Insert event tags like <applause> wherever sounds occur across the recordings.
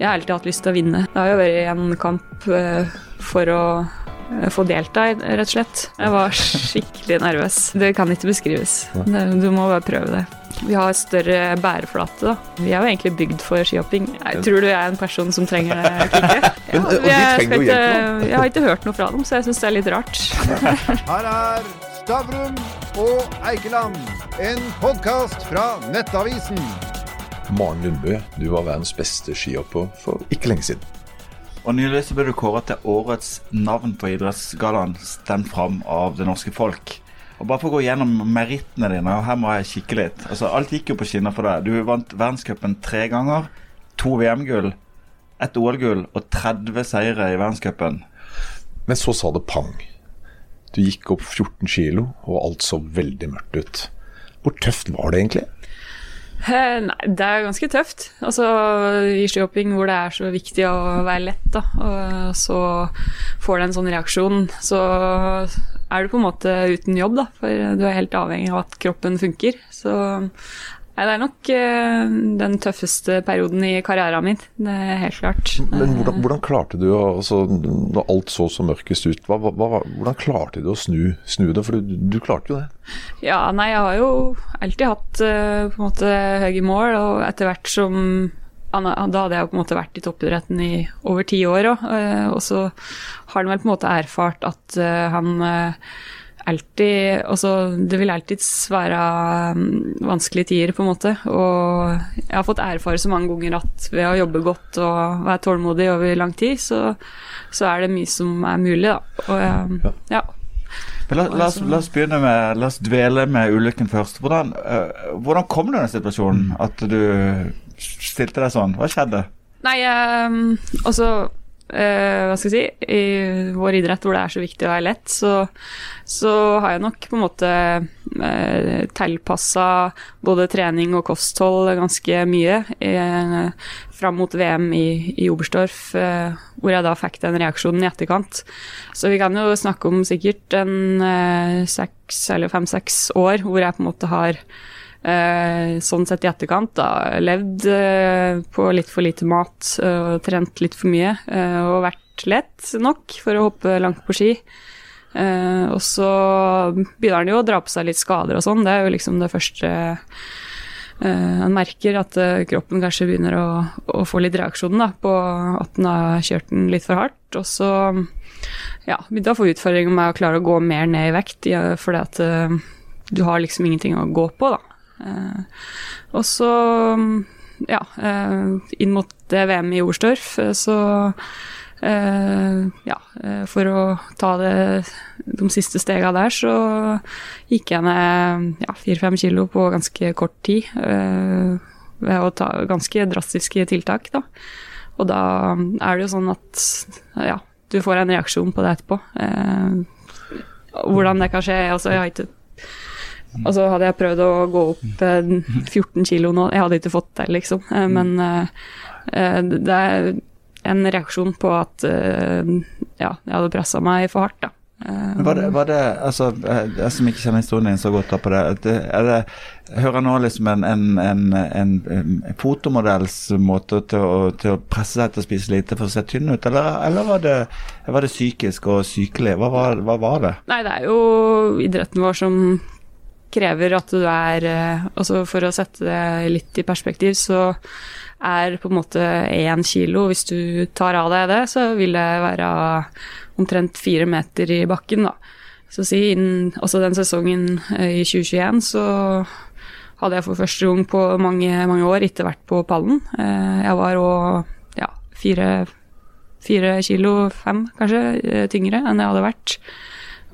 Jeg har alltid hatt lyst til å vinne. Det har jo vært en kamp eh, for å eh, få delta, rett og slett. Jeg var skikkelig nervøs. Det kan ikke beskrives. Du må bare prøve det. Vi har større bæreflate, da. Vi er jo egentlig bygd for skihopping. Jeg tror du jeg er en person som trenger det kicket. <laughs> De jeg, ikke, jeg har ikke hørt noe fra dem, så jeg syns det er litt rart. <laughs> Her er Stavrum og Eikeland, en podkast fra Nettavisen. Maren Lundbø, du var verdens beste skihopper for ikke lenge siden. Og nylig så ble du kåret til årets navn på idrettsgallaen, stemt fram av det norske folk. Og Bare for å gå gjennom merittene dine, og her må jeg kikke litt. Altså, Alt gikk jo på skinner for deg. Du vant verdenscupen tre ganger. To VM-gull, ett OL-gull og 30 seire i verdenscupen. Men så sa det pang. Du gikk opp 14 kilo, og alt så veldig mørkt ut. Hvor tøft var det egentlig? Eh, Nei, det er ganske tøft. Altså, I skihopping hvor det er så viktig å være lett, da, og så får du en sånn reaksjon, så er du på en måte uten jobb, da, for du er helt avhengig av at kroppen funker. Så nei, det er nok uh, den tøffeste perioden i karrieren min, det er helt klart. Men hvordan, hvordan klarte du, altså, når alt så så mørkest ut, hva, hva, hvordan klarte du å snu, snu det? For du, du klarte jo det. Ja, nei, jeg har jo alltid hatt uh, på en måte høye mål, og etter hvert som Da hadde jeg jo på en måte vært i toppidretten i over ti år òg, og så har han vel på en måte erfart at eh, han eh, alltid Altså, det vil alltids være mm, vanskelige tider, på en måte, og jeg har fått erfare så mange ganger at ved å jobbe godt og være tålmodig over lang tid, så, så er det mye som er mulig, da. Og ja. ja. Men la, la, oss, la oss begynne med La oss dvele med ulykken først. Hvordan, uh, hvordan kom du i den situasjonen at du stilte deg sånn? Hva skjedde? Nei, um, altså Hva skal jeg si I vår idrett hvor det er så viktig å være lett, så, så har jeg nok på en måte eh, tilpassa både trening og kosthold ganske mye eh, fram mot VM i, i Oberstdorf, eh, hvor jeg da fikk den reaksjonen i etterkant. Så vi kan jo snakke om sikkert en eh, seks eller fem-seks år hvor jeg på en måte har Eh, sånn sett i etterkant, da. Levd eh, på litt for lite mat eh, og trent litt for mye. eh, og vært lett nok for å hoppe langt på ski. Eh, og så begynner han jo å dra på seg litt skader og sånn. Det er jo liksom det første eh, han merker at eh, kroppen kanskje begynner å, å få litt reaksjon da, på at han har kjørt den litt for hardt. Og så ja, begynte jeg å få utfordringer med å klare å gå mer ned i vekt, fordi at eh, du har liksom ingenting å gå på, da. Eh, og så, ja, eh, inn mot VM i Oberstdorf, eh, så eh, ja, for å ta det, de siste stega der, så gikk jeg ned ja, 4-5 kilo på ganske kort tid. eh, ved å ta ganske drastiske tiltak, da. Og da er det jo sånn at ja, du får en reaksjon på det etterpå. Hvordan det kan skje altså, jeg har ikke Altså hadde jeg prøvd å gå opp eh, 14 kilo nå, jeg hadde ikke fått det, liksom. Eh, men eh, eh, det er en reaksjon på at eh, ja, jeg hadde pressa meg for hardt, da. Eh, Men Var det, var det altså, eh, Jeg som ikke kjenner historien din så godt da på det, er det, hører nå liksom en, en, en, en, en fotomodells måte til å, til å presse seg til å spise lite for å se tynn ut, eller, eller var, det, var det psykisk og sykelig? Hva var, hva var det? Nei, det er jo idretten vår som krever at du er eh, Altså for å sette det litt i perspektiv, så er på en måte én kilo Hvis du tar av deg det, så vil det være omtrent fire meter i bakken, da. Så si innen også den sesongen eh, i 2021 så hadde jeg for første gang på mange, mange år ikke vært på pallen. Eh, Jeg var òg ja, fire, fire kilo, fem kanskje, tyngre enn jeg hadde vært.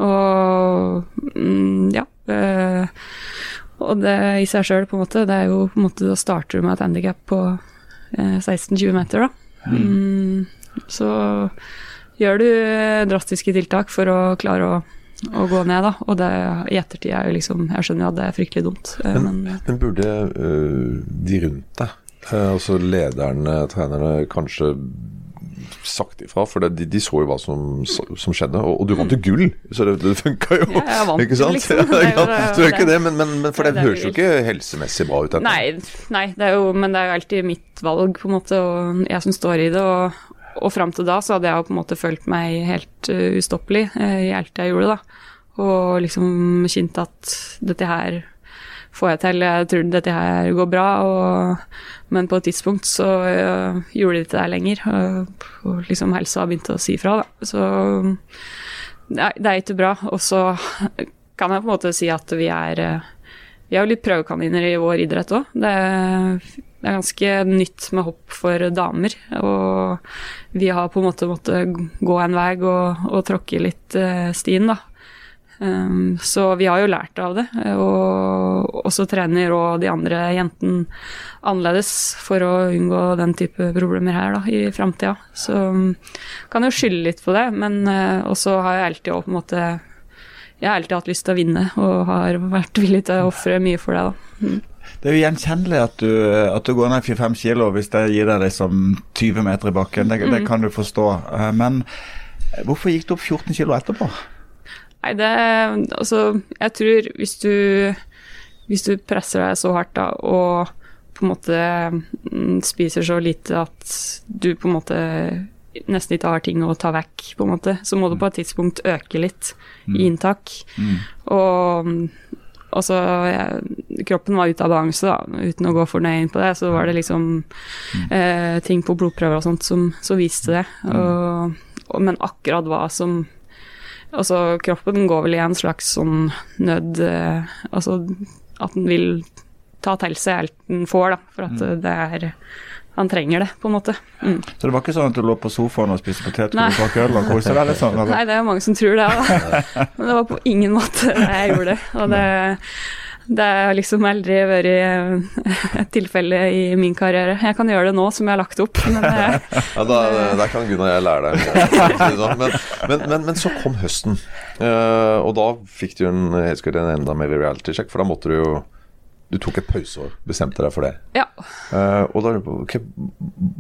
Og mm, ja. Eh, og det i seg sjøl, på en måte, det er jo på en måte Da starter du med et handikap på eh, 16-20 meter, da. Mm, så gjør du eh, drastiske tiltak for å klare å, å gå ned, da. Og det i ettertid er jo liksom Jeg skjønner jo at det er fryktelig dumt, men men, Men burde uh, de rundt deg, uh, altså lederne, trenerne, kanskje sagt ifra, for det, de, de så jo hva som, som skjedde. Og, og du vant jo gull, så det, det funka jo. Ja, jeg vant ikke sant? liksom. <laughs> Ja, Det jo- ja, det det ikke det. men, men, men for det høres jo ikke helsemessig bra ut. Nei, nei det er jo, men det er jo alltid mitt valg, på en måte, og jeg som står i det. Og, og fram til da så hadde jeg jo på en måte følt meg helt uh, ustoppelig uh, i alt jeg gjorde, da. Og liksom kjent at dette her får jeg til, jeg tror dette her går bra. Og, men på et tidspunkt så uh, gjorde de ikke det lenger, og, og liksom helsa begynte å si fra, da. Så nei, det er ikke bra. Og så kan jeg på en måte si at vi er uh, vi er jo litt prøvekaniner i vår idrett òg. Det, det er ganske nytt med hopp for damer. Og vi har på en måte måttet gå en vei og, og tråkke litt eh, stien, da. Um, så vi har jo lært av det. Og og så trener òg de andre jentene annerledes for å unngå den type problemer her da, i framtida. Så um, kan jo skylde litt på det, men uh, også har jeg alltid også på en måte jeg har alltid hatt lyst til å vinne, og har vært villig til å ofre mye for det. da. Det er jo gjenkjennelig at du, at du går ned 4-5 kilo hvis det gir deg liksom 20 meter i bakken. Det, det kan du forstå. Eh, Men hvorfor gikk du opp 14 kilo etterpå? Nei, det Altså, jeg tror hvis du Hvis du presser deg så hardt da, og på en måte mm, spiser så lite at du på en måte nesten ikke har ting å ta vekk, på en måte, så må du på et tidspunkt øke litt i inntak. Og og så Kroppen var ute av balanse, da, uten å gå for nøye inn på det. Så var det liksom eh, ting på blodprøver og sånt som, som viste det. Og, og, men akkurat hva som Altså, kroppen går vel i en slags sånn nød eh, Altså at den vil ta til seg alt den får, da, for at det er Han trenger det, på en måte. Mm. Så det var ikke sånn at du lå på sofaen og spiste potetgull og drakk øl og koste deg sånn? eller? Nei, det er jo mange som tror det, da. <laughs> Men det var på ingen måte det jeg gjorde. Og det, det har liksom aldri vært et tilfelle i min karriere. Jeg kan gjøre det nå som jeg har lagt opp, men det, <laughs> Ja, da, Der kan Gunnar og jeg lære deg sånn. Men, men, men, men så kom høsten, Eh, og da fikk du en, jeg en enda mer reality-sjekk, for da måtte du jo Du tok et pauseår, bestemte deg for det. ja. Eh, og da, okay,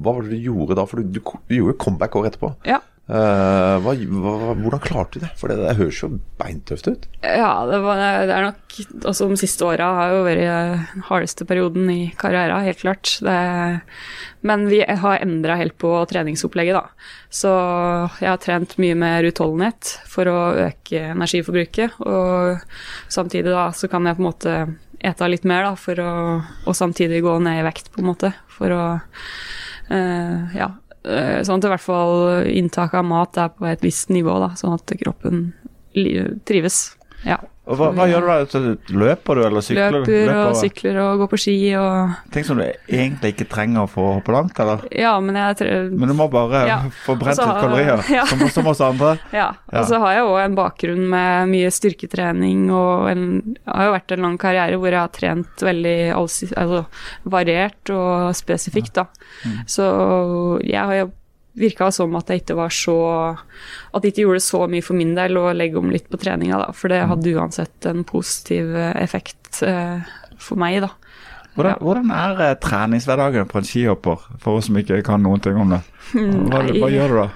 Hva var det du gjorde da? For du, du, du gjorde comeback året etterpå. ja. Eh, hva, hva, hvordan klarte du det? For det, det høres jo beintøft ut. Ja, det, var, det er nok Også de siste åra har jo vært den hardeste perioden i karrieren, helt klart. Det, men vi har endra helt på treningsopplegget, da. Så jeg har trent mye mer utholdenhet for å øke energiforbruket. Og samtidig da så kan jeg på en måte ete litt mer, da, for å Og samtidig gå ned i vekt, på en måte. For å uh, Ja. Eh, Sånn at i hvert fall inntaket av mat er på et visst nivå, da, sånn at kroppen trives. Ja. Og hva, hva gjør du da? Løper du eller sykler? Løper og sykler og går på ski og Ting som du egentlig ikke trenger for å hoppe langt, eller? Ja, men jeg tror Men du må bare Ja. få brent litt kalorier, <laughs> ja. som, som oss andre. Ja. Ja. Og så har jeg òg en bakgrunn med mye styrketrening og en Det har jo vært en lang karriere hvor jeg har trent veldig altså, variert og spesifikt, da. Så jeg har jo virka som at jeg ikke var så At jeg ikke gjorde så mye for min del å legge om litt på treninga, da. For det hadde uansett en positiv eh, effekt eh, for meg, da. Hvordan, hvordan er eh, treningshverdagen på en skihopper, for oss som ikke kan noen ting om det? <laughs> Hva, hva gjør du da?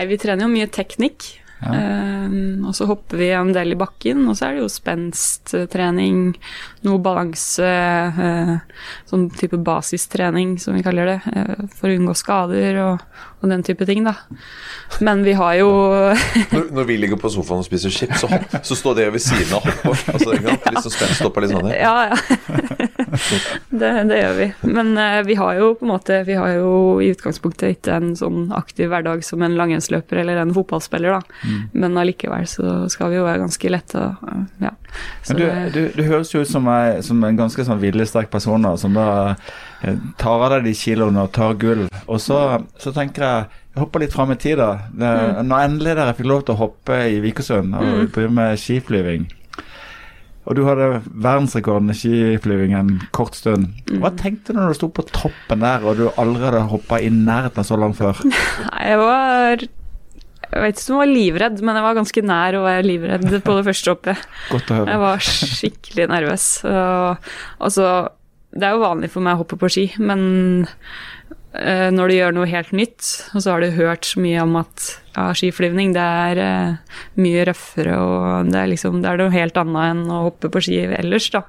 Nei, vi trener jo mye teknikk. Ehm, og så hopper vi en del i bakken, og så er det jo spensttrening, noe balanse, uh, sånn type basistrening som vi kaller det, uh, for å unngå skader og, og den type ting, da. Men vi har jo <laughs> Når, når vi ligger på sofaen og spiser chips, så, hopp, så står det ved siden av hoppet. Altså, ikke sant? Litt sånn spent, stopper og litt sånn her. Ja, ja. <laughs> det, det gjør vi. Men uh, vi har jo på en måte Vi har jo i utgangspunktet ikke en sånn aktiv hverdag som en langrennsløper eller en fotballspiller, da. Mm. Men allikevel så skal vi jo være ganske lette Uh, Ja. Så Men du, du, du høres jo ut som, som en ganske sånn viljesterk person da, som da tar av deg de kiloene og tar gull. Og så, så tenker jeg jeg hopper litt fram i tid, da. Det, Når endelig jeg fikk lov til å hoppe i Vikersund og drive med skiflyving og du hadde verdensrekorden i skiflyving en kort stund. Hva tenkte du når du sto på toppen der og du aldri hadde hoppa i nærheten av så langt før? <laughs> Nei, jeg var Jeg vet ikke om jeg var livredd, men jeg var ganske nær å være livredd på det første hoppet. Godt å høre. Jeg var skikkelig nervøs. Og, altså, det er jo vanlig for meg å hoppe på ski, men uh, når du gjør noe helt nytt, og så har du hørt så mye om at ja, skiflyvning det er uh, mye røffere og det er liksom det er noe helt annet enn å hoppe på ski ellers, da.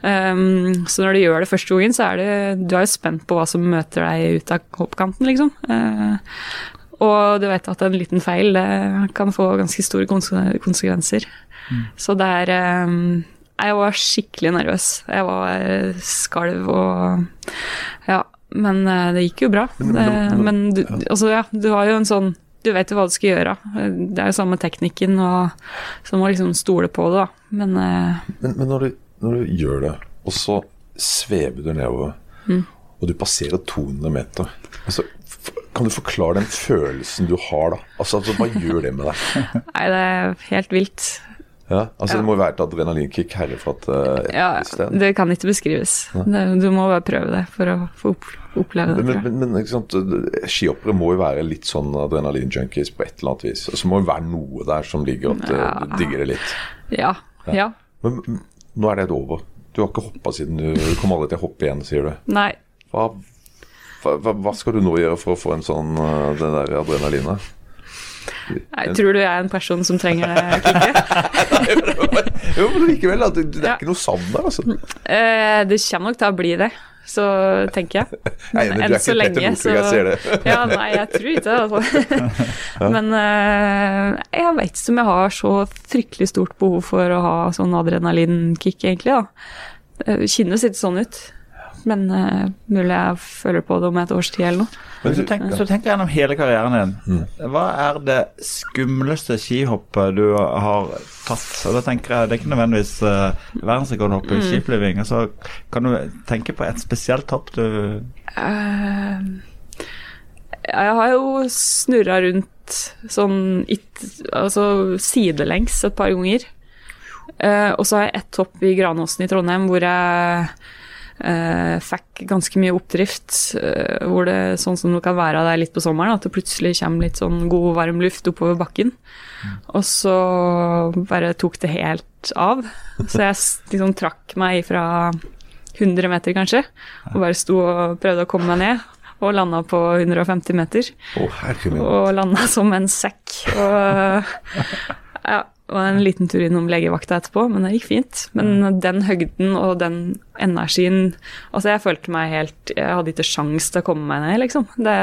Um, så når du gjør det første gangen, så er det Du er jo spent på hva som møter deg ut av hoppkanten, liksom. Uh, og du vet at en liten feil det kan få ganske store konsekvenser. konsekvenser. Så det er um, Jeg var skikkelig nervøs. Jeg var eh, skalv og Ja. Men eh, det gikk jo bra. Men- Det, men- men du, altså, ja, du har jo en sånn Du vet jo hva du skal gjøre. Det er jo samme teknikken, og så må liksom stole på det, da. Men eh, Men, men når, du, når du gjør det, og så svever du nedover, Mm. og du passerer 200 meter altså, Kan du forklare den følelsen du har da? Altså, altså Hva gjør det med deg? Nei, det er helt vilt. Ja, altså Ja. Det må være et adrenalinkick herfra til et Ja, sted. det kan ikke beskrives. Det, du må bare prøve det for å få opp, oppleve det. Men, men, men skihoppere må jo være litt sånn adrenalin-junkies på et eller annet vis. Altså, så må jo være noe der som ligger at eh, du digger det litt. Ja. ja. Men men nå er det over. Du har ikke hoppa siden du du kommer aldri til å hoppe igjen, sier du. Nei. Hva, hva, hva- skal du nå gjøre for å få en sånn det den der adrenalinet? Jeg tror du jeg er en person som trenger <laughs> det kicket. jo, men likevel, det, det er Ja. ikke noe savn der, altså. Eh, det kommer nok til å bli det, så tenker jeg. <laughs> Nei, men ikke Petter Northug, jeg ser det. <laughs> Ja, nei, jeg tror ikke det, altså. Men eh, jeg vet ikke om jeg har så fryktelig stort behov for å ha sånn adrenalinkick, egentlig, da. Det kjennes ikke sånn ut. Men uh, mulig jeg føler på det om et års tid eller noe. Men Så tenk, så tenk gjennom hele karrieren din. Mm. Hva er det skumleste skihoppet du har tatt? Og da tenker jeg, Det er ikke nødvendigvis uh, verdensrekordhopp Mm. i skiflyving. Altså, kan du tenke på et spesielt hopp du uh, jeg har jo snurra rundt sånn it, altså sidelengs et par ganger. Uh, og så har jeg ett hopp i Granåsen i Trondheim hvor jeg eh, fikk ganske mye oppdrift. eh, hvor det sånn som det kan være der litt på sommeren, at det plutselig kommer litt sånn god, varm luft oppover bakken. Og så bare tok det helt av. Så jeg liksom trakk meg fra 100 meter, kanskje, og bare sto og prøvde å komme meg ned. Og landa på 150 meter. Oh. Og landa som en sekk. Og ja, det var en liten tur innom legevakta etterpå, men det gikk fint. Men den høgden og den energien Altså, jeg følte meg helt Jeg hadde ikke sjans til å komme meg ned, liksom. Det,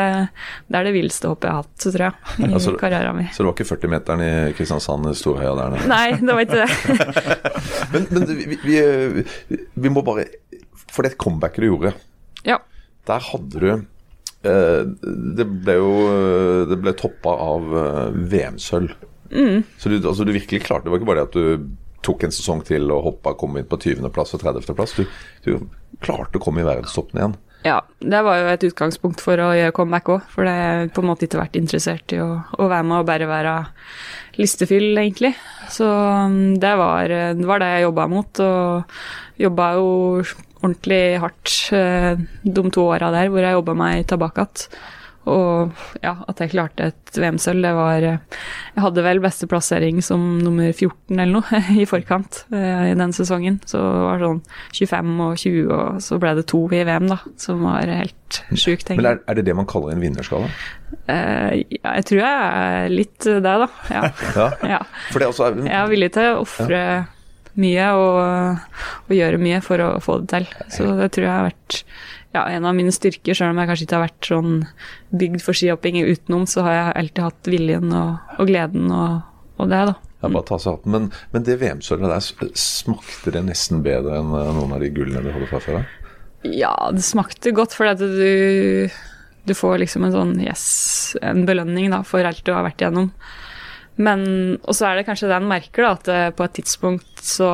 det er det villeste hoppet jeg har hatt, tror jeg, i Altså, karrieren min. Så det var ikke 40-meteren i Kristiansand, Storheia der nede? Nei, det var ikke det. <laughs> Men, men vi, vi, vi, må bare For det comebacket du gjorde, Ja. der hadde du eh, Det ble jo Det ble toppa av eh, VM-sølv. Mm. Så du, altså, du virkelig klarte Det var ikke bare det at du tok en sesong til og hoppa kom inn på 20.-plass og 30.-plass. Du, du klarte å komme i verdenstoppen igjen. Ja, det var jo et utgangspunkt for å gjøre comeback òg, for det har på en måte ikke vært interessert i å, å være med og bare være listefyll, egentlig. Så um, det var det, var det jeg jobba mot, og jobba jo ordentlig hardt eh, de to åra der hvor jeg jobba meg tilbake igjen. Og ja, at jeg klarte et VM-sølv, det var eh, Jeg hadde vel beste plassering som nummer 14 eller noe <laughs> i forkant eh, i den sesongen. Så det var sånn 25 og 20, og så ble det to i VM, da. Som var helt sjukt, Men er, er det det man kaller en vinnerskala? Eh, ja, jeg tror jeg er litt det, da. Ja. <laughs> Ja. ja. For det også er, Jeg er villig til å ofre mye og, og gjøre mye for å få det til. Så det tror jeg har vært ja, en av mine styrker, selv om jeg kanskje ikke har vært sånn bygd for skihopping utenom, så har jeg alltid hatt viljen og, og gleden og, og det, da. Ja, bare ta seg opp. Men, men det VM-sølvet der, smakte det nesten bedre enn eh, noen av de gullene du hadde fra før? Ja, det smakte godt, for du, du får liksom en sånn yes, en belønning da, for alt du har vært igjennom. Men, og så er det kanskje det en merker, da, at eh, på et tidspunkt så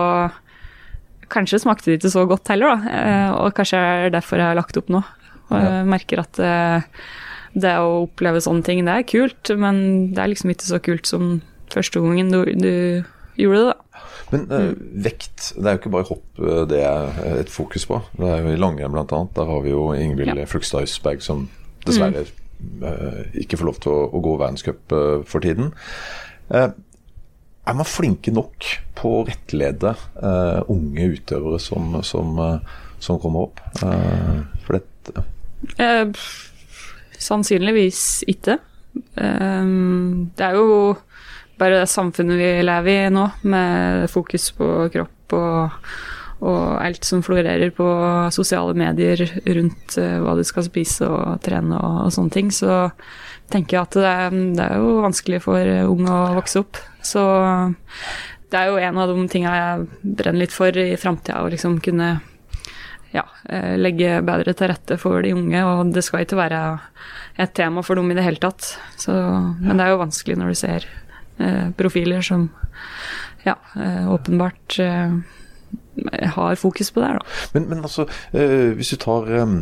Kanskje smakte det ikke så godt heller, da. eh, Og kanskje er det derfor jeg har lagt opp nå. Og jeg merker at eh, det å oppleve sånne ting, det er kult, men det er liksom ikke så kult som første gangen du, du gjorde det, da. Men uh, vekt, det er jo ikke bare hopp det er et fokus på. Det er jo i langrenn bl.a. Der har vi jo Ingvild Ja. Flugstad Østberg som dessverre eh, ikke får lov til å, å gå verdenscup uh, for tiden. Eh, er man flinke nok på å rettlede eh, unge utøvere som, som, eh, som kommer opp? For det, Eh, Sannsynligvis ikke. Det er jo bare det samfunnet vi lever i nå, med fokus på kropp og, og alt som florerer på sosiale medier rundt uh, hva du skal spise og trene og, og sånne ting, så tenker jeg at det er, det er jo vanskelig for unge å vokse opp. Så det er jo en av de tinga jeg brenner litt for i framtida, å liksom kunne ja, eh, legge bedre til rette for de unge. Og det skal ikke være et tema for dem i det hele tatt. Så, men det er jo vanskelig når du ser eh, profiler som ja, eh, åpenbart eh, har fokus på det her, da. Men, men altså, eh, hvis du tar eh,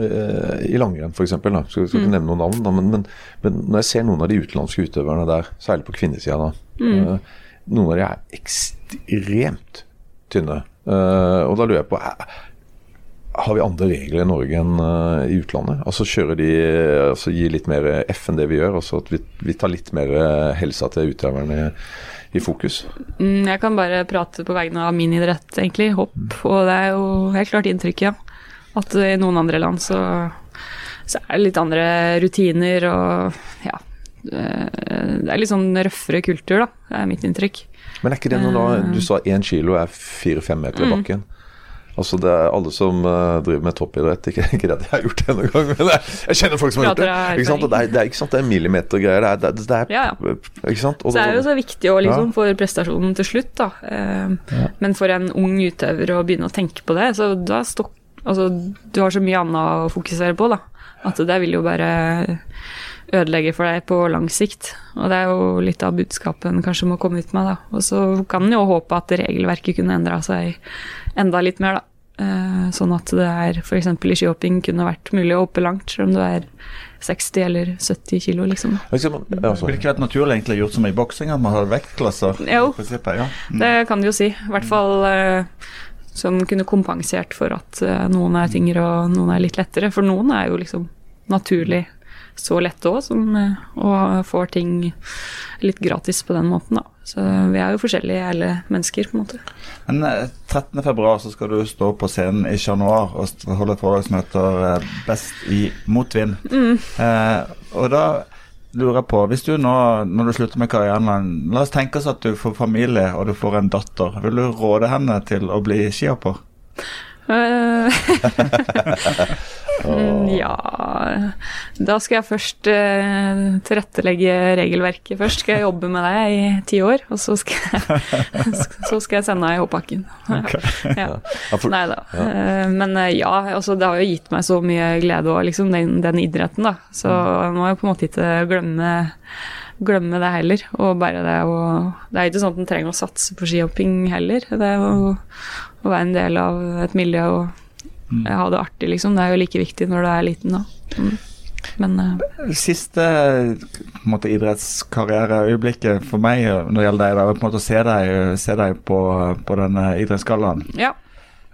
eh, i langrenn f.eks., skal, skal ikke nevne noen navn, da, men, men, men når jeg ser noen av de utenlandske utøverne der, særlig på kvinnesida da, eh, noen av de er ekstremt tynne. Eh, og da lurer jeg på har vi andre regler i Norge enn uh, i utlandet? Altså kjører de altså Gir litt mer F enn det vi gjør? Altså at vi, vi tar litt mer eh, helsa til utøverne i, fokus? Mm, Jeg kan bare prate på vegne av min idrett, egentlig. Hopp. Og det er jo helt klart inntrykket, ja. At i noen andre land så, så er det litt andre rutiner og ja. eh, Det er litt sånn røffere kultur, da. Det er mitt inntrykk. Men er ikke det når da, du sa én kilo er fire-fem meter i Mm. Altså det er Alle som eh, driver med toppidrett, ikke, <laughs> ikke det at jeg har gjort det noen gang, men jeg, jeg kjenner folk som har gjort det. Ikke sant? Og det, er, det er ikke sant, det er millimetergreier. Det er, det, er- det er, Ja, Ikke sant? Og Så det er jo så viktig også, liksom, Ja. for prestasjonen til slutt, da. Eh, Men for en ung utøver å begynne å tenke på det, så da stokk... Altså, du har så mye annet å fokusere på, da. At det vil jo bare ødelegge for deg på lang sikt. Og det er jo litt av budskapet en kanskje må komme ut med, da. Og så kan en jo håpe at regelverket kunne endra seg enda litt mer, da. Eh, Sånn at det er f.eks. i skihopping kunne vært mulig å hoppe langt, selv om du er 60 eller 70 kilo, liksom. Liksom. Ville det ikke vært naturlig egentlig gjort som i boksing, at man har vektklasser? Jo. prinsippet, ja. Mm. Det kan du jo si. I hvert fall eh, som kunne kompensert for at eh, noen er tyngre og noen er litt lettere. For noen er jo liksom naturlig så lette òg, som å og får ting litt gratis på den måten, da. Så vi er jo forskjellige alle mennesker, på en måte. Men eh, 13. februar så skal du stå på scenen i Noir og holde et foredrag som heter eh, 'Best i motvind'. Eh, og da lurer jeg på, hvis du nå, når du slutter med karrieren La oss tenke oss at du får familie og du får en datter. Vil du råde henne til å bli skihopper? Eh, <laughs> mm, ja Da skal jeg først uh, tilrettelegge regelverket først. Skal jeg jobbe med det i ti år, og så skal jeg, <laughs> så skal jeg sende deg i hoppbakken. Ja. Nei da. Uh, Men uh, ja, altså, det har jo gitt meg så mye glede òg, liksom, den, den idretten, da. Så jeg må jo på en måte ikke glemme, glemme det heller. Og bare det å Det er ikke sånn at en trenger å satse på skihopping heller. Det er jo å være en del av et miljø og ha det artig, liksom. Det er jo like viktig når du er liten, da. Mm. Men uh, Siste måte, idrettskarriereøyeblikket for meg eh, når det gjelder deg, er på en måte å se deg, se deg på, på denne idrettsgallaen. ja.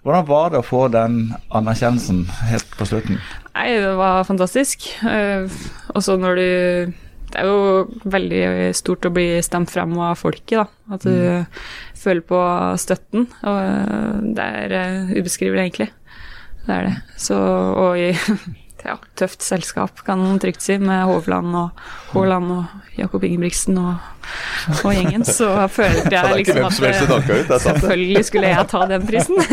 Hvordan var det å få den anerkjennelsen helt på slutten? Nei, det var fantastisk. Uh, også når du Det er jo veldig stort å bli stemt frem av folket, da. At du føler på støtten. Og det er eh, ubeskrivelig, egentlig. Det er det. Så, og i <laughs> ja, tøft selskap, kan man trygt si, med Hovland og Haaland og Jakob Ingebrigtsen og, og gjengen, så følte jeg <laughs> liksom at ut. Selvfølgelig skulle jeg ta den prisen. <laughs>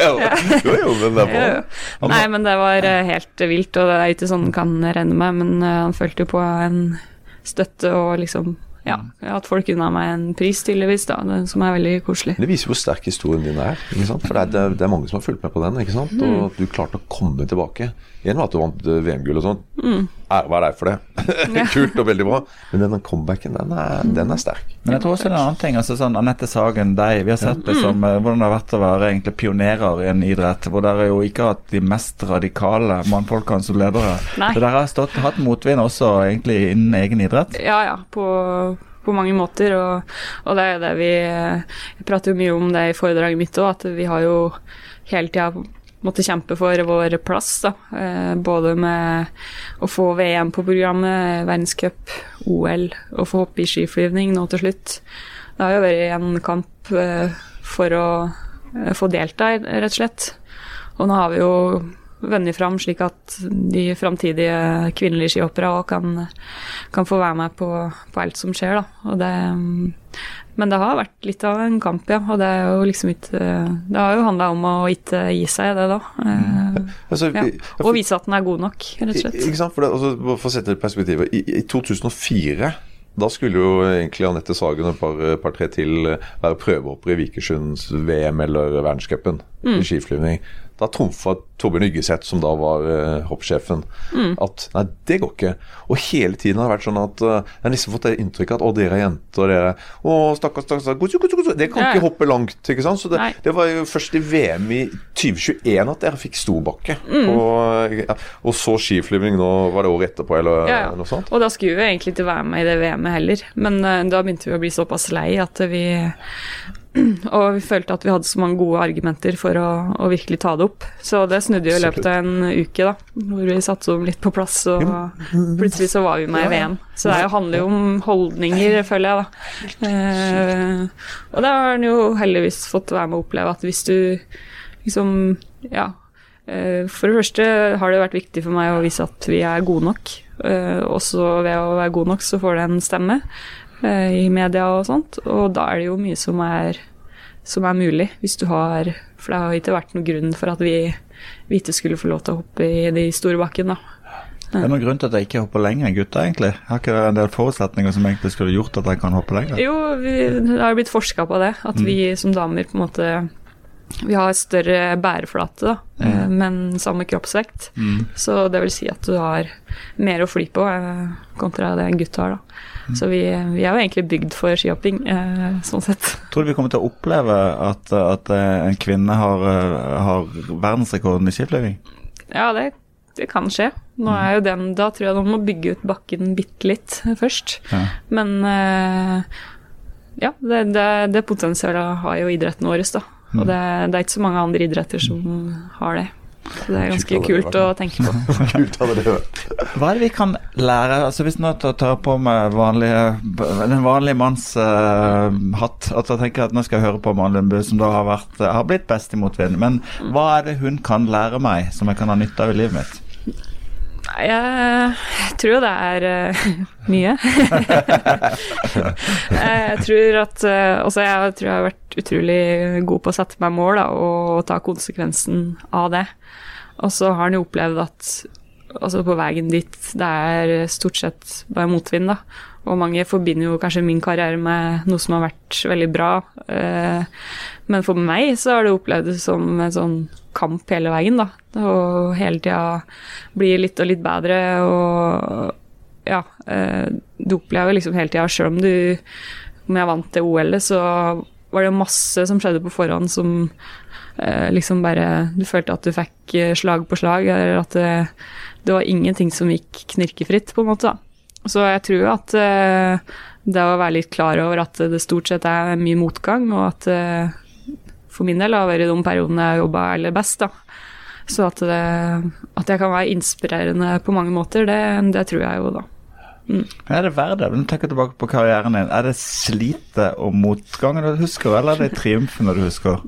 Jo, jo, men det <laughs> Ja, Nei, men det var eh, helt vilt, og det er ikke sånn kan renne med, men eh, han følte jo på en støtte og liksom Ja, Jeg har hatt folk unna meg en pris, tydeligvis, da, som er veldig koselig. Det viser hvor sterk historien din er. ikke sant? For det er, det er, mange som har fulgt med på den. ikke sant? Og at du klarte å komme tilbake. En var at du vant eh, VM-gull og sånn. Ære være deg for det. <laughs> Kult og veldig bra. Men denne comebacken, den er, den er sterk. Men jeg tror også det er en annen ting. altså sånn Anette Sagen, deg. Vi har sett liksom, som hvordan det har vært å være egentlig pionerer i en idrett hvor dere jo ikke har hatt de mest radikale mannfolkene som ledere. Nei. Så dere har stått, hatt motvind også egentlig innen egen idrett. Ja, ja, på, på mange måter, og, og det er jo det vi eh, Jeg prater jo mye om det i foredraget mitt òg, at vi har jo hele tida måttet kjempe for vår plass, da. Eh, både med å få VM på programmet, verdenscup, OL, og få hoppe i skiflyvning nå til slutt. Det har jo vært en kamp eh, for å eh, få delta, rett og slett. Og nå har vi jo vunnet fram, slik at de framtidige kvinnelige skihoppere òg kan, kan få være med på, på alt som skjer, da. Og det, men det har vært litt av en kamp, ja. Og det er jo liksom ikke Det har jo handla om å ikke gi seg, det da. Eh, Altså, ja. Og vise at den er god nok, rett og slett. Ikke sant? For, det, altså, for å sette det i perspektivet. I, I 2004 da skulle jo egentlig Anette Sagen og et par, par tre til være prøvehoppere i Vikersund's VM eller verdenscupen Mm. i skiflyvning. Da trumfa Torbjørn Yggeseth, som da var uh, hoppsjefen, Mm. at nei, det går ikke. Og hele tiden har det vært sånn at uh, jeg har nesten fått det inntrykket at å, dere er jenter, dere Å, stakkars, stakkars. Det kan ja. ikke hoppe langt, ikke sant. Så det, det var jo først i VM i 2021 at dere fikk storbakke. Mm. Og, ja, og så skiflyvning nå, var det året etterpå, eller Ja, ja. noe sånt? Og da skulle vi egentlig ikke være med i det VM-et heller, men uh, da begynte vi å bli såpass lei at vi <clears throat> Og vi følte at vi hadde så mange gode argumenter for å, å virkelig ta det opp. Så det snudde jo i løpet av en uke, da, hvor vi satte om litt på plass, og plutselig så var vi med i VM. Så det er handler jo om holdninger, føler jeg, da. Eh, og da har en jo heldigvis fått være med å oppleve at hvis du liksom Ja. Eh, For det første har det vært viktig for meg å vise at vi er gode nok. Eh, Også ved å være god nok, så får det en stemme i media og sånt. Og da er det jo mye som er, som er mulig, hvis du har For det har ikke vært noen grunn for at vi, vi ikke skulle få lov til å hoppe i de store bakkene, da. Det er noen grunn til at jeg ikke hopper lenger enn gutta, egentlig. Har ikke det en del forutsetninger som egentlig skulle gjort at jeg kan hoppe lenger? Jo, vi, det har blitt forska på det, at vi som damer på en måte vi har større bæreflate, da, mm. men samme kroppsvekt. Så det vil si at du har mer å fly på eh, kontra det en gutt har. da. Så vi, vi er jo egentlig bygd for skihopping, eh, sånn sett. Tror du vi kommer til å oppleve at, at eh, en kvinne har, eh, har verdensrekorden i skiflyging? Ja, det, det kan skje. Nå er jo den, Da tror jeg de må bygge ut bakken bitte litt først. Ja. Men eh, ja, det, det, det potensialet har jo idretten vår, da. Og det, det er ikke så mange andre idretter som har det. Så det er ganske Kult kult å tenke på. <laughs> Kult hadde det vært. Hva er det vi kan lære altså Hvis nå tar på meg vanlige, den vanlige manns uh, hatt At jeg tenker at nå skal jeg høre på Maren Lundbø, som da har, vært, har blitt best i motvind. Men hva er det hun kan lære meg, som jeg kan ha nytte av i livet mitt? Jeg tror jo det er eh, <laughs> mye. <laughs> jeg tror at eh, Altså, jeg tror jeg har vært utrolig god på å sette meg mål da, og ta konsekvensen av det. Og så har han jo opplevd at altså på veien dit det er stort sett bare motvind, da. Og mange forbinder jo kanskje min karriere med noe som har vært veldig bra. eh, Men for meg så har det opplevdes som en sånn kamp hele veien, da. Og hele tida bli litt og litt bedre og ja. eh, Du opplever liksom hele tida, sjøl om du Om jeg vant det OL-et, så var det masse som skjedde på forhånd som eh, liksom bare Du følte at du fikk slag på slag, eller at det, det var ingenting som gikk knirkefritt, på en måte. da. Så jeg tror at eh, det å være litt klar over at det stort sett er mye motgang, og at eh, for min del har vært de periodene jeg har jobba aller best, da. Så at, det, at jeg kan være inspirerende på mange måter, det, det tror jeg jo, da. Er det verdt det? tenker jeg tilbake på karrieren din. Er det slitet og motgangen du husker, eller er det triumfene du husker?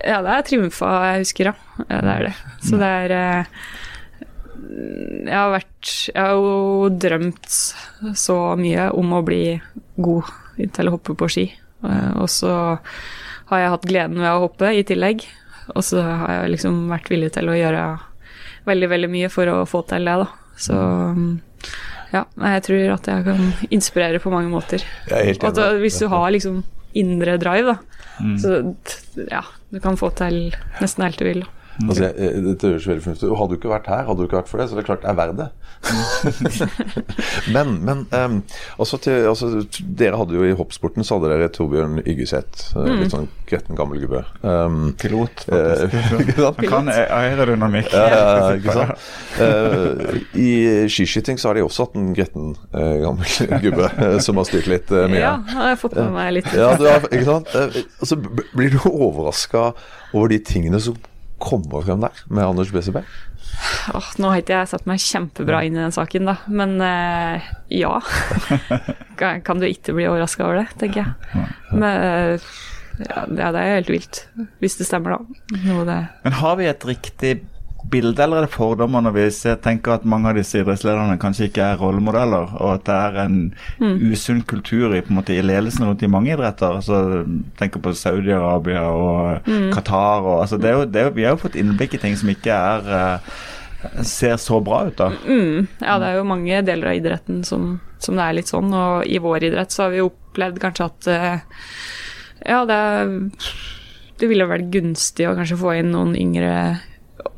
Ja, det er triumfer jeg husker, ja. det er det. Så det er eh, Jeg har vært Jeg har jo drømt så mye om å bli god til å hoppe på ski. Eh, Og så har jeg hatt gleden ved å hoppe i tillegg. Og så har jeg liksom vært villig til å gjøre veldig, veldig mye for å få til det, da. Så ja, jeg tror at jeg kan inspirere på mange måter. Er helt Og at hvis du har liksom indre drive, da, så ja, du kan få til nesten alt du vil. da. Altså, jeg, dette høres veldig fornuftig ut. Hadde du ikke vært her, hadde du ikke vært for det, så det er klart det er verdt det. <laughs> men men um, altså til, altså, dere hadde jo i hoppsporten så hadde dere Torbjørn Yggeseth. Mm. Litt sånn gretten gammel gubbe. Um, Pilot, eh, faktisk. <laughs> Han kan aerodynamikk. Ja, ja, ja, <laughs> ikke sant? uh, I skiskyting så har de også hatt en gretten uh, gammel gubbe eh, som har styrt litt uh, mye. Ja, har jeg fått med meg litt. Ja, du har, ikke sant? Eh, altså, blir du overraska over de tingene som kommer frem der med Anders Besseberg? Oh, nå har ikke jeg satt meg kjempebra inn i den saken, da, men eh, ja. <laughs> Kan du ikke bli overraska over det, tenker jeg. Men eh, ja, det det er helt vilt, hvis det stemmer, da. Noe det Men har vi et riktig bilde eller er det fordommer når vi tenker at mange av disse idrettslederne kanskje ikke er rollemodeller, og at det er en usunn kultur i, på en måte, i ledelsen rundt i mange idretter? Altså, tenker på Saudi-Arabia og Qatar. Og, altså, det er jo, det er vi har jo fått innblikk i ting som ikke er eh, ser så bra ut, da. Mm, ja, det er jo mange deler av idretten som, som det er litt sånn, og i vår idrett så har vi opplevd kanskje at eh, ja, det, er- det ville vært gunstig å kanskje få inn noen yngre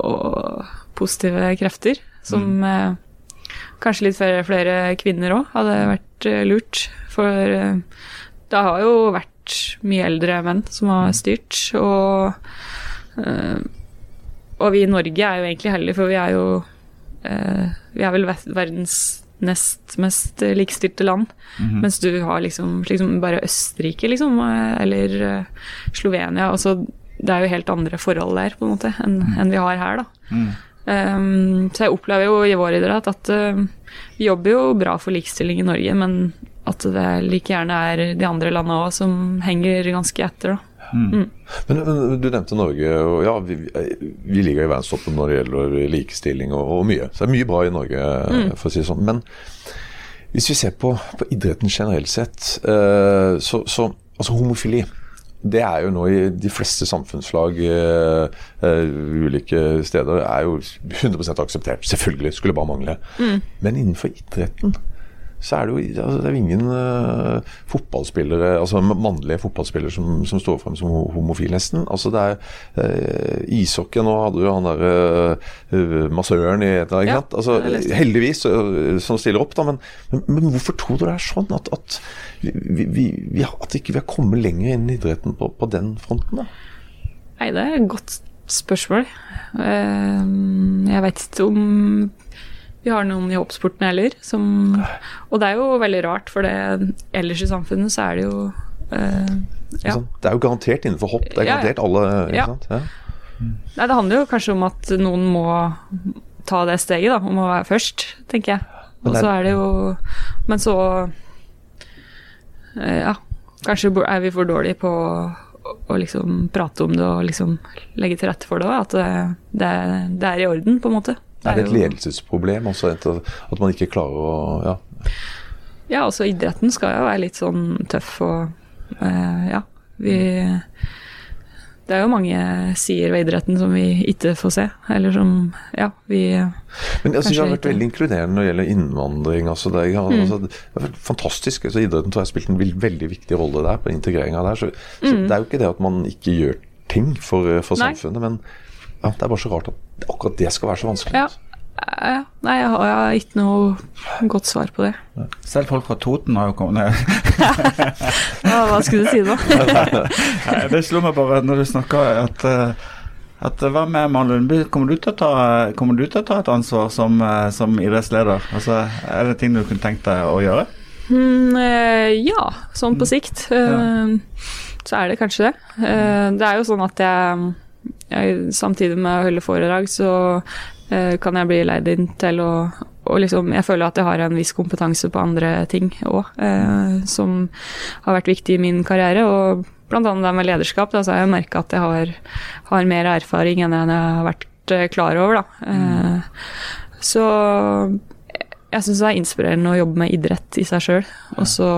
og positive krefter, som eh, kanskje litt flere, flere kvinner òg hadde vært eh, lurt. For eh, det har jo vært mye eldre menn som har styrt, og og vi i Norge er jo egentlig heldige, for vi er jo eh, Vi er vel verdens nest mest likestilte land. Mens du har liksom, liksom bare Østerrike, liksom, eller Slovenia. Altså, det er jo helt andre forhold der, på en måte, enn enn vi har her, da. Um, så jeg opplever jo i vår idrett at uh, vi jobber jo bra for likestilling i Norge, men at det like gjerne er de andre landene òg som henger ganske etter, da. Men, men du nevnte Norge, og ja, vi, vi ligger i verdenstoppen når det gjelder likestilling og, og mye. Så det er mye bra i Norge, for å si det sånn. Men hvis vi ser på, på idretten generelt sett, eh, så, så altså homofili det er jo nå i de fleste samfunnslag uh, uh, ulike steder er jo 100% akseptert. Selvfølgelig, skulle bare mangle. Men innenfor idretten så er det jo altså, det er ingen uh, fotballspillere, altså mannlige fotballspillere som, som står frem som homofil, nesten. Altså det er uh, ishockey Nå hadde jo han derre uh, massøren i et eller annet. Ja. Altså, heldigvis uh, som stiller opp, da. Men, men, men hvorfor tror du det er sånn at, at, vi, vi, vi, at ikke vi har kommet lenger inn i idretten på, på den fronten? da? Nei, det er et godt spørsmål. Uh, Jeg vet ikke om vi har noen i hoppsporten heller. Som, og det er jo veldig rart, for det, ellers i samfunnet så er det jo eh, ja. Det er jo garantert innenfor hopp. Det er ja. garantert alle. Ikke Ja. sant? Nei, det handler jo kanskje om at noen må ta det steget, da. Om å være først, tenker jeg. Og så er- det jo Men så eh, Ja, kanskje er vi for dårlige på å, liksom prate om det og liksom legge til rette for det òg. At det, det, er- det er i orden, på en måte. Er det et ledelsesproblem også, at man ikke klarer å ja. Ja, altså idretten skal jo være litt sånn tøff og eh, ja, vi Det er jo mange sider ved idretten som vi ikke får se, eller som ja, vi Men synes det har vært veldig inkluderende når det gjelder innvandring. Altså det, er, Mm. altså, det er fantastisk. Altså, idretten tror jeg har spilt en veldig viktig rolle der, på integreringa der. Så, så Mm. det er jo ikke det at man ikke gjør ting for, for Nei. samfunnet, men ja, det er bare så rart at akkurat det skal være så vanskelig. Ja. ja nei, jeg har, jeg har ikke noe godt svar på det. Selv folk fra Toten har jo kommet ned. <laughs> Ja, hva skulle du si nå? <laughs> Nei, Det slo meg bare når du snakka at eh, at Hva med Maren Lundby? Kommer du til å ta, kommer du til å ta et ansvar som, eh, som idrettsleder? Altså, Er det ting du kunne tenkt deg å gjøre? Mm, eh, ja, sånn på sikt. Ja. Så er det kanskje det. Eh, Det er jo sånn at jeg, jeg samtidig med å holde foredrag, så eh, kan jeg bli leid inn til å og liksom, jeg føler at jeg har en viss kompetanse på andre ting òg, eh, som har vært viktig i min karriere. Og annet det med lederskap, da, så har jeg merka at jeg har, har mer erfaring enn jeg har vært eh, klar over. Da. Eh, så jeg syns det er inspirerende å jobbe med idrett i seg sjøl. Og så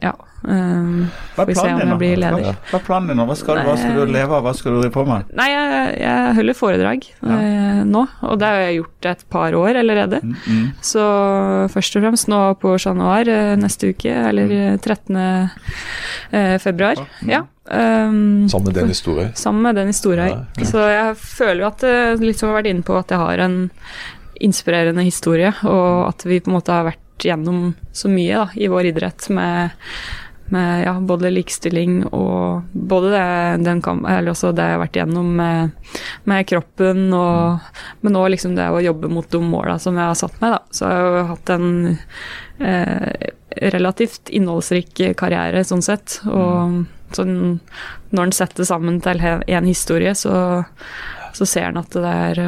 ja. Um, Hva er planen nå? blir Hva, leder. hva er planen din? Hva skal, du- hva skal du leve av? Hva skal du drive på med? Nei, jeg, jeg holder foredrag eh, nå, og det har jeg gjort et par år allerede. Mm, mm. Så først og fremst nå på Chat Noir eh, neste uke, eller eh, 13. eh, februar. Ja. Um, Sammen med den historien? Sammen med den historien. Ja, ja. Så jeg føler jo at det liksom jeg har vært inne på, at jeg har en inspirerende historie, og at vi på en måte har vært gjennom så mye da, i vår idrett med, med ja, både likestilling og både det, den kamp, eller også det jeg har vært igjennom med, med kroppen, og, men òg liksom det å jobbe mot de måla som jeg har satt meg. Da. Så jeg har jo hatt en eh, relativt innholdsrik karriere sånn sett. Og så når en setter sammen til én historie, så, så ser en at det er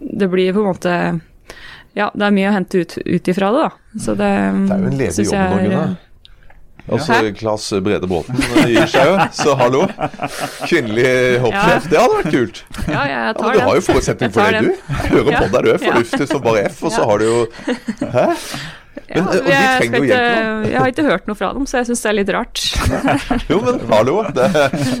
Det blir på en måte Ja, det er mye å hente ut, ut ifra det, da. Så det, Det er jo en ledig jobb nå, Gunnar. Altså Hæ? Claes Brede Bråten gir seg jo, så hallo. Kvinnelig hoppsjef, det hadde vært kult. Ja, jeg Ja, tar men du har jo forutsetning for det, du. Hører Ja. på deg, du er Ja. fornuftig som bare F, og så har du jo Hæ? Men, Ja, og de jeg, trenger jo ikke, hjelp nå. jeg har ikke hørt noe fra dem, så jeg syns det er litt rart. Jo, men hallo. Det,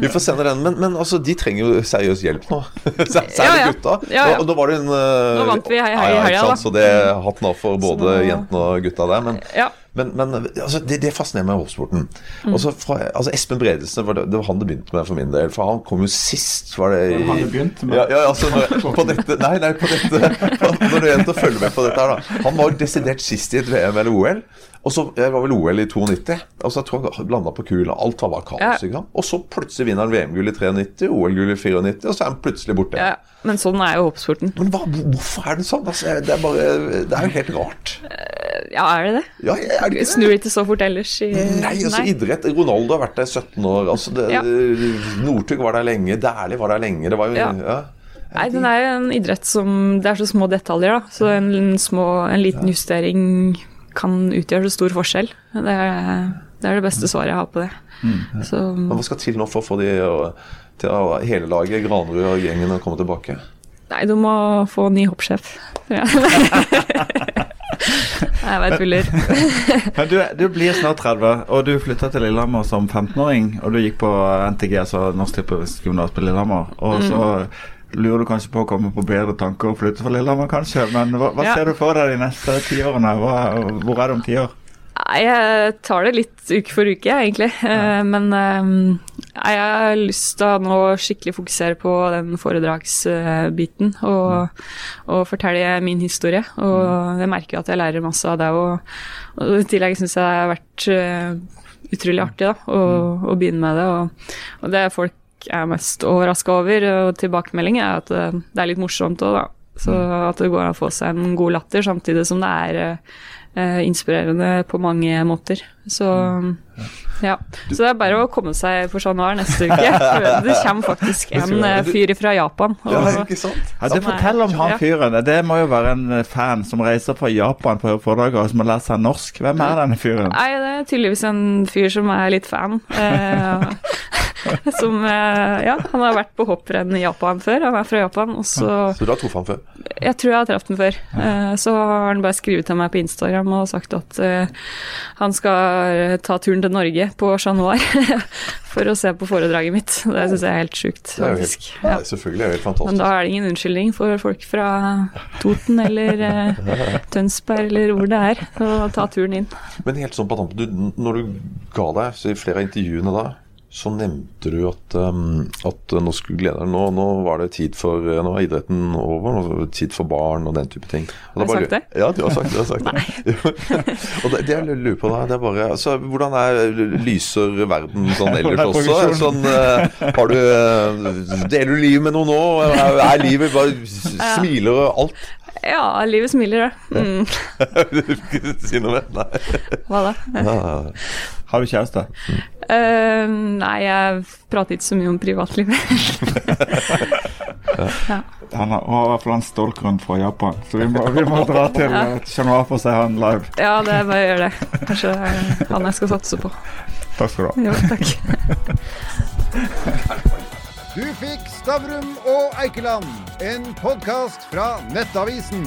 vi får sende den. Men, men altså, de trenger jo seriøs hjelp nå. <laughs> Særlig Ja, ja. gutta. Ja, ja. Og nå var det en Nå vant vi hei, hei, ja, ja, i helga, ikke da. Så det er hatten av for både jentene og gutta der. Men, Ja. Men, men altså, det, det fascinerer meg med hoppsporten. Mm. Altså, altså, Espen Bredesen, var det, det var han det begynte med for min del. For han kom jo sist, var det i Han begynte med? Ja, ja altså når, på dette Nei, nei, på dette <laughs> Når du er å følge med på dette her, da. Han var desidert sist i et VM eller OL. Og så jeg var vel OL i 92. Og så jeg tror han landa på kula. Alt var bare kaos. Ja. Og så plutselig vinner han VM-gull i 93, OL-gull i 94, og så er han plutselig borte. ja. Men sånn er jo hoppsporten. Men hva, hvorfor er det sånn? Altså, det er bare Det er jo helt rart. Ja, er det det? Ja, er det det? Snur ikke så fort ellers i Nei, altså idrett Ronaldo har vært der i 17 år. Altså, det, Ja. Northug var der lenge. Dæhlie var der lenge. Det var jo Ja. Nei, den er jo en idrett som Det er så små detaljer, da. Så en, små, en liten justering kan utgjøre så stor forskjell. Det er, det er det beste svaret jeg har på det. Så Men hva skal til nå for å få de til å hele laget, Granerud og gjengen, å komme tilbake? Nei, du må få ny hoppsjef. tror jeg. Nei, <laughs> jeg bare tuller. <laughs> Men du, du blir snart 30, og du flytta til Lillehammer som 15-åring. Og du gikk på NTG, altså Norsk Typisk Gymnas på Lillehammer. Og så lurer du kanskje på å komme på bedre tanker og flytte fra Lillehammer, kanskje. Men hva, hva Ja. ser du for deg de neste ti årene? Hvor er du om ti år? Jeg tar det litt uke for uke, egentlig. Ja. Men eh, jeg har lyst til å nå skikkelig fokusere på den foredragsbiten og, og fortelle min historie. Og jeg merker at jeg lærer masse av det. Og, og i tillegg syns jeg det har vært eh, utrolig artig da, å, å begynne med det. Og, og det folk er mest overraska over, og tilbakemelding er at eh, det er litt morsomt òg, da. Så at det går an å få seg en god latter, samtidig som det er eh, inspirerende på mange måter. Så ja. Så det er bare å komme seg for januar neste uke. <laughs> Det kommer faktisk en eh, fyr fra Japan. Ja, ikke sant? Ja, det Fortell om han fyren. Det må jo være en fan som reiser fra Japan på foredraget og som har lært seg norsk. Hvem er denne fyren? Nei, det er tydeligvis en fyr som er litt fan. Eh, <laughs> <laughs> som eh, Ja, han har vært på hopprenn i Japan før. Han er fra Japan. Og så Så du har truffet han før? Jeg tror jeg har truffet ham før. Eh, så har han bare skrevet til meg på Instagram og sagt at eh, han skal ta turen til Norge på Chat Noir <laughs> for å se på foredraget mitt. Det syns jeg er helt sjukt, Det er faktisk. helt, Ja. Selvfølgelig er det helt Men da er det ingen unnskyldning for folk fra Toten eller eh, <laughs> Tønsberg eller hvor det er, å ta turen inn. Men helt sånn på tampen, du, når du ga deg så i flere av intervjuene da, så nevnte du at, um, at nå skulle glede deg. Nå, nå var det tid for Nå er idretten over. Nå var det tid for barn og den type ting. Og Har jeg bare- sagt det? Ja, du har sagt det. Har sagt det. <laughs> og det, det jeg lurer på da, det er bare altså, Hvordan er lyser verden sånn <laughs> ellers er også? Sånn, eh, har du eh, Deler du livet med noen nå? Er, er livet bare smiler og alt? Ja, livet smiler, det. Mm. <laughs> si noe mer? Nei. Hva da? Ja. Har du kjæreste? Eh, nei, jeg prater ikke så mye om privatlivet. <laughs> ja. Han har, i hvert fall en stålgrunn fra Japan, så vi må, vi må dra til Ja. eh, Chat Noir for å se han live. ja, det er bare å gjøre det. Kanskje det er han jeg skal satse på. Takk skal du ha. Jo, takk. <laughs> Du fikk Stavrum og Eikeland, en podkast fra Nettavisen.